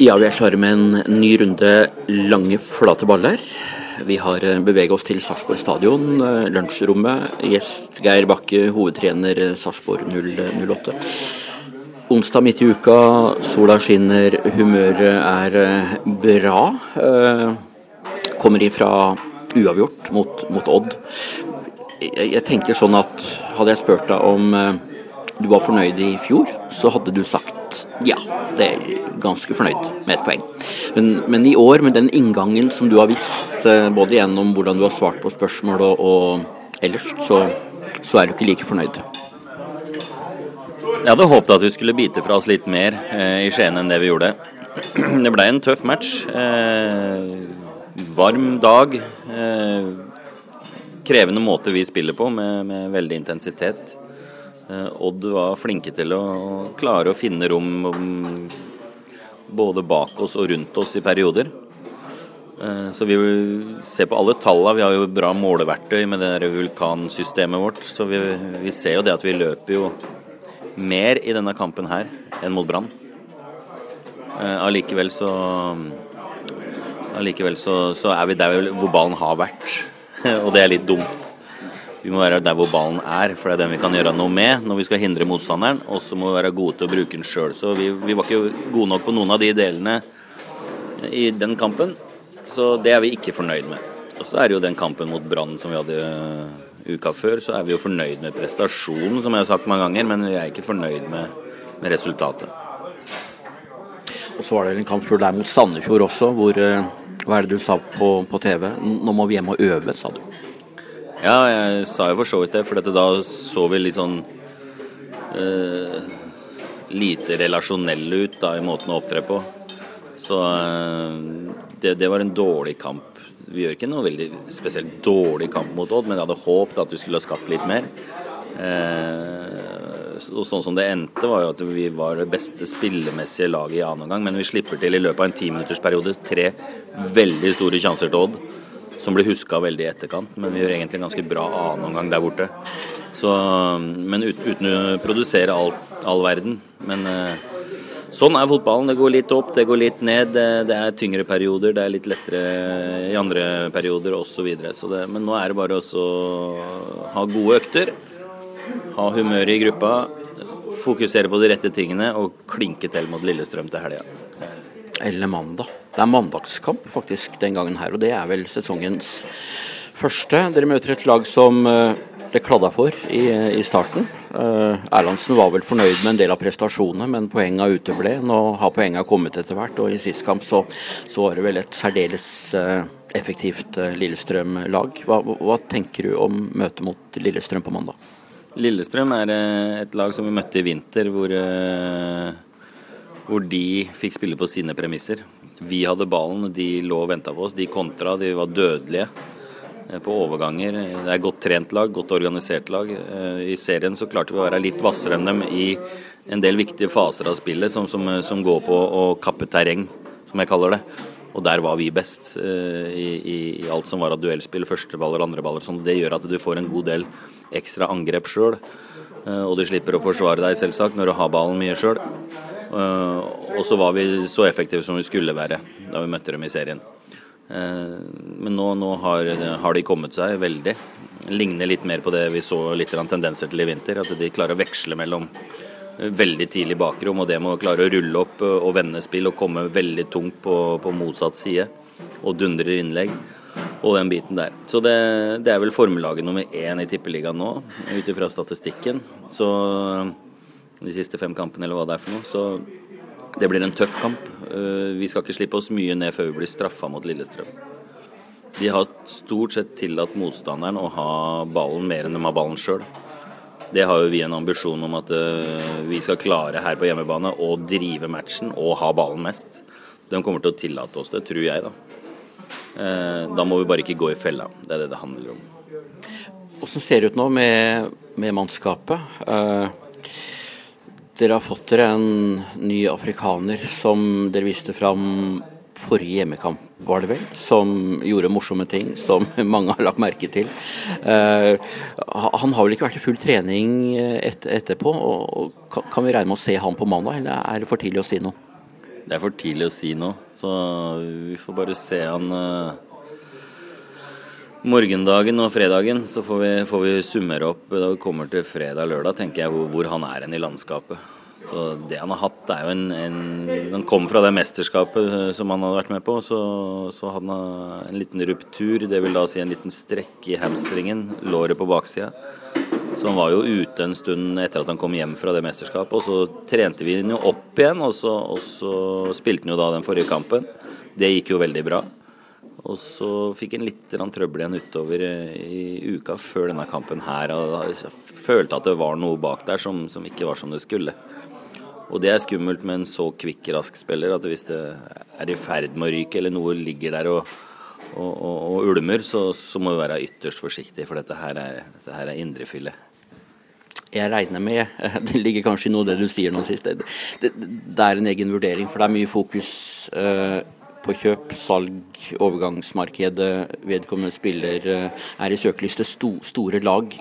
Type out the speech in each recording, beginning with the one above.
Ja, vi er klare med en ny runde lange, flate baller. Vi har eh, beveget oss til Sarpsborg stadion, eh, lunsjrommet. Gjest Geir Bakke, hovedtrener eh, Sarpsborg 08. Onsdag midt i uka, sola skinner, humøret er bra. Kommer ifra uavgjort mot, mot Odd. Jeg, jeg, tenker sånn at hadde jeg spurt deg om du var fornøyd i fjor, så hadde du sagt ja, det er ganske fornøyd med et poeng. Men, men, i år, med den inngangen som du har visst, eh, både gjennom hvordan du har svart på spørsmål og, og ellers, så, så, er du ikke like fornøyd. Jeg hadde håpet at vi skulle bite fra oss litt mer eh, i Skien enn det vi gjorde. Det ble en tøff match. Eh, varm dag. Eh, krevende måte vi spiller på, med, med veldig intensitet. Eh, Odd var flinke til å klare å finne rom både bak oss og rundt oss i perioder. Eh, så vi ser på alle tallene. Vi har jo bra måleverktøy med det vulkansystemet vårt. Så vi, vi, ser jo det at vi løper jo mer i denne kampen her enn mot Brann. Eh, allikevel så Allikevel så, så er vi der hvor ballen har vært, og det er litt dumt. Vi må være der hvor ballen er, for det er den vi kan gjøre noe med når vi skal hindre motstanderen. Og så må vi være gode til å bruke den sjøl. Så vi, vi, var ikke gode nok på noen av de delene i den kampen. Så det er vi ikke fornøyd med. Og så er det jo den kampen mot Brann som vi hadde uh, uka før, så er vi jo fornøyd med prestasjonen, som jeg har sagt mange ganger, men vi er ikke fornøyd med, med resultatet. Og så var det en kamp før der mot Sandefjord også, hvor uh, Hva er det du sa på, på TV? Nå må vi hjem og øve, sa du. Ja, jeg sa jo for så vidt det, for da så vi litt sånn uh, lite relasjonelle ut da, i måten å opptre på. Så uh, det, det, var en dårlig kamp. Vi gjør ikke noe veldig spesielt dårlig kamp mot Odd, men jeg hadde håpet at vi skulle ha skapt litt mer. Eh, og sånn som det endte, var jo at vi var det beste spillemessige laget i annen omgang, men vi slipper til i løpet av en timinuttersperiode tre veldig store sjanser til Odd som blir huska veldig i etterkant. Men vi gjør egentlig en ganske bra annen omgang der borte. Så, men uten, uten å produsere all, all verden. Men uh, sånn er fotballen. Det går litt opp, det går litt ned. Det, det er tyngre perioder, det er litt lettere i andre perioder osv. Men nå er det bare å ha gode økter, ha humøret i gruppa, fokusere på de rette tingene og klinke til mot Lillestrøm til helga. Eller mandag. Det er mandagskamp faktisk den gangen her, og det er vel sesongens første. Dere møter et lag som uh, det kladda for i, i starten. Uh, Erlandsen var vel fornøyd med en del av prestasjonene, men poenga uteble. Nå har poenga kommet etter hvert, og i sist kamp så, så var det vel et særdeles effektivt Lillestrøm-lag. Hva, hva, tenker du om møtet mot Lillestrøm på mandag? Lillestrøm er et lag som vi møtte i vinter, hvor, hvor de fikk spille på sine premisser. Vi hadde ballen, de lå og venta på oss. De kontra, de var dødelige eh, på overganger. Det er godt trent lag, godt organisert lag. Eh, I serien så klarte vi å være litt hvassere enn dem i en del viktige faser av spillet, som, som, som, går på å kappe terreng, som jeg kaller det. Og der var vi best i, i, i, alt som var av duellspill, førsteballer, andreballer. Sånn. Det gjør at du får en god del ekstra angrep sjøl. Og du slipper å forsvare deg, selvsagt, når du har ballen mye sjøl. Eh, og så var vi så effektive som vi skulle være da vi møtte dem i serien. Eh, men nå, nå har, har, de kommet seg veldig. Ligner litt mer på det vi så litt tendenser til i vinter. At de klarer å veksle mellom eh, veldig tidlig bakrom og det med å klare å rulle opp og vende spill og komme veldig tungt på, på motsatt side. Og dundrer innlegg og den biten der. Så det, det er vel formelaget nummer én i Tippeligaen nå, ut ifra statistikken. Så de siste fem kampene, eller hva det er for noe. Så det blir en tøff kamp. Eh, vi skal ikke slippe oss mye ned før vi blir straffa mot Lillestrøm. De har stort sett tillatt motstanderen å ha ballen mer enn de har ballen sjøl. Det har jo vi en ambisjon om at eh, vi skal klare her på hjemmebane å drive matchen og ha ballen mest. De kommer til å tillate oss det, tror jeg, da. Eh, da må vi bare ikke gå i fella. Det er det det handler om. Hvordan ser det ut nå med, med mannskapet? Dere har fått dere en ny afrikaner som dere viste fram forrige hjemmekamp, var det vel, som gjorde morsomme ting som mange har lagt merke til. Uh, han har vel ikke vært i full trening et, etterpå. og Kan vi regne med å se han på mandag, eller er det for tidlig å si noe? Det er for tidlig å si noe, så vi får bare se han uh, morgendagen og fredagen. Så får vi, får vi summere opp da vi kommer til fredag-lørdag, tenker jeg, hvor, hvor han er hen i landskapet. Så det han har hatt, er jo en, en Han kom fra det mesterskapet som han hadde vært med på. Så, så hadde han en liten ruptur, det vil da si en liten strekk i hamstringen, låret på baksida. Så han var jo ute en stund etter at han kom hjem fra det mesterskapet. Og så trente vi han jo opp igjen, og så, og så spilte han jo da den forrige kampen. Det gikk jo veldig bra. Og så fikk han litt trøbbel igjen utover i uka før denne kampen her. Og da følte at det var noe bak der som, som ikke var som det skulle. Og det er skummelt med en så kvikk, rask spiller at hvis det er i ferd med å ryke, eller noe ligger der og, og, og, og ulmer, så, så, må vi være ytterst forsiktige, for dette her er, dette her er indrefille jeg regner med Det ligger kanskje i noe av det du sier nå sist. Det, det, det, er en egen vurdering, for det er mye fokus uh, på kjøp, salg, overgangsmarkedet. Vedkommende spiller uh, er i søkelyset. Sto, store lag.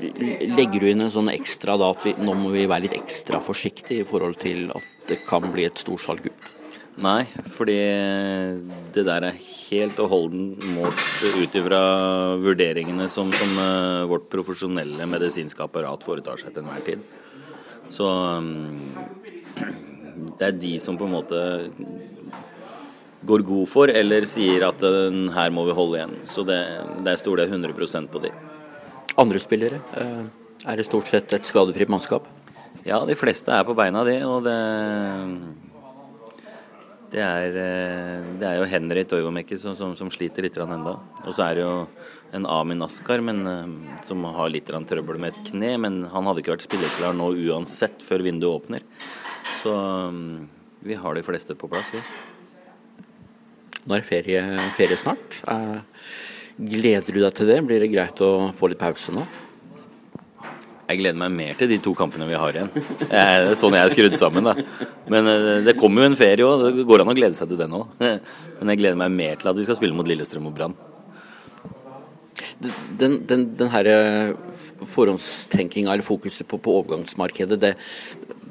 Legger du inn en sånn ekstra da at vi, nå må vi være litt ekstra forsiktige i forhold til at det kan bli et storsalg ut? Nei, fordi det der er helt og holdent målt ut ifra vurderingene som, som uh, vårt profesjonelle medisinske apparat foretar seg til enhver tid. Så um, det er de som på en måte går god for, eller sier at uh, her må vi holde igjen. Så det, der stoler jeg 100% på de. Andre spillere, uh, er det stort sett et skadefritt mannskap? Ja, de fleste er på beina, de. og det det er, eh, det er jo Henry Toivomäki som, som, som, sliter litt ennå. Og så er det jo en Amin Askar men, eh, som har litt trøbbel med et kne. Men han hadde ikke vært spilleklar nå uansett før vinduet åpner. Så mm, vi har de fleste på plass, vi. Nå er ferie, ferie snart. Eh, gleder du deg til det? Blir det greit å få litt pause nå? Jeg gleder meg mer til de to kampene vi har igjen. Det er sånn jeg er skrudd sammen. da. Men eh, det kommer jo en ferie òg. Det går an å glede seg til den òg. Men jeg gleder meg mer til at vi skal spille mot Lillestrøm og Brann. Den, den, den her eh, forhåndstenkinga eller fokuset på, på overgangsmarkedet, det,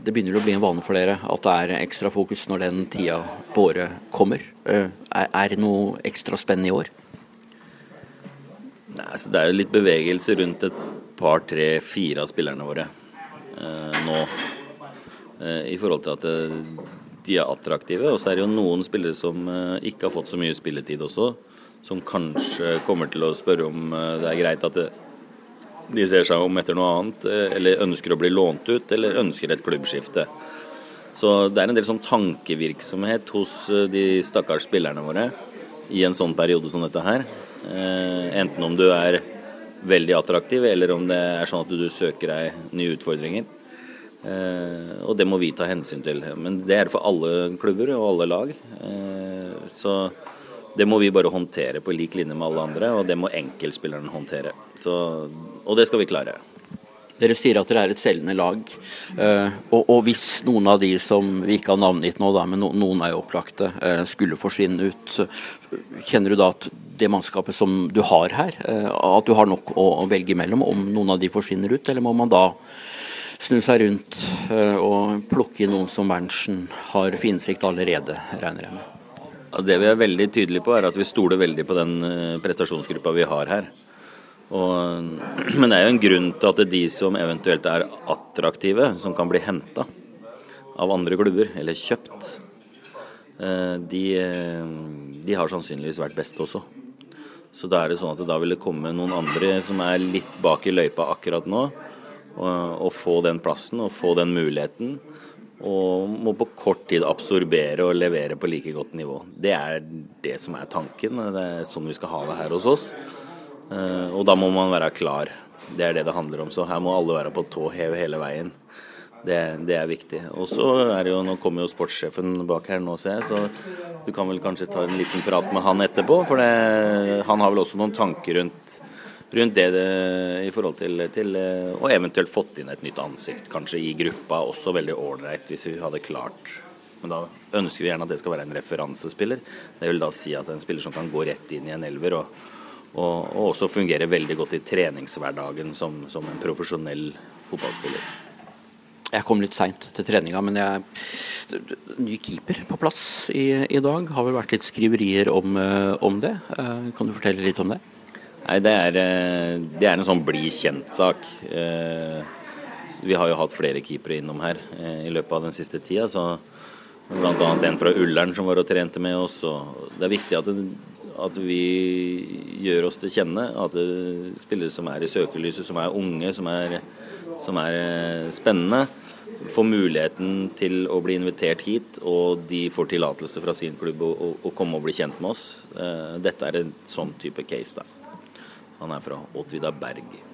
det, begynner å bli en vane for dere at det er ekstra fokus når den tida på året kommer. Eh, er, det noe ekstra spennende i år? Nei, altså Det er jo litt bevegelse rundt et par, tre, fire av spillerne våre eh, nå. Eh, I forhold til at eh, de er attraktive. Og så er det jo noen spillere som eh, ikke har fått så mye spilletid også. Som kanskje kommer til å spørre om eh, det er greit at det, de ser seg om etter noe annet. Eh, eller ønsker å bli lånt ut, eller ønsker et klubbskifte. Så det er en del sånn tankevirksomhet hos de stakkars spillerne våre i en sånn periode som dette her. Eh, enten om du er veldig attraktiv, eller om det er sånn at du søker deg nye utfordringer. Eh, og det må vi ta hensyn til. Men det er for alle klubber og alle lag. Eh, så det må vi bare håndtere på lik linje med alle andre, og det må enkeltspilleren håndtere. Så, og det skal vi klare. Dere sier at dere er et selgende lag. Uh, og, og, hvis noen av de som vi ikke har navngitt nå, da, men no, noen er jo opplagte, uh, skulle forsvinne ut, kjenner du da at det mannskapet som du har her, uh, at du har nok å, velge mellom om noen av de forsvinner ut, eller må man da snu seg rundt og plukke inn noen som Berntsen har finsikt allerede, regner jeg med? Det vi er veldig tydelige på, er at vi stoler veldig på den prestasjonsgruppa vi har her. Og, men det er jo en grunn til at det er de som eventuelt er attraktive, som kan bli henta av andre klubber, eller kjøpt, eh, de, eh, de, har sannsynligvis vært best også. Så da er det sånn at da vil det komme noen andre som er litt bak i løypa akkurat nå, og, og få den plassen og få den muligheten. Og må på kort tid absorbere og levere på like godt nivå. Det er det som er tanken. Det er sånn vi skal ha det her hos oss. Eh, og da må man være klar. Det er det det handler om. Så her må alle være på tå hev hele veien. Det, det, er viktig. Og så er det jo, Nå kommer jo sportssjefen bak her nå, ser jeg, så du kan vel kanskje ta en liten prat med han etterpå. For det, han har vel også noen tanker rundt, rundt det, det, i forhold til, til Og eventuelt fått inn et nytt ansikt, kanskje i gruppa. Også veldig ålreit, hvis vi hadde klart men da ønsker vi gjerne at det skal være en referansespiller. Det vil da si at en spiller som kan gå rett inn i en elver og og, og også fungerer veldig godt i treningshverdagen som, som en profesjonell fotballspiller. Jeg kom litt seint til treninga, men jeg Ny keeper på plass i, i dag. Har vel vært litt skriverier om, om det. Kan du fortelle litt om det? Nei, det er, det er en sånn bli kjent-sak. Vi har jo hatt flere keepere innom her i løpet av den siste tida. så Bl.a. en fra Ullern som var og trente med oss. og Det er viktig at, at vi gjør oss til kjenne. At det er spillere som er i søkelyset, som er unge, som er, som er eh, spennende, får muligheten til å bli invitert hit, og de får tillatelse fra sin klubb å, å, komme og bli kjent med oss. Eh, dette er en sånn type case. da. Han er fra Åtvida Berg.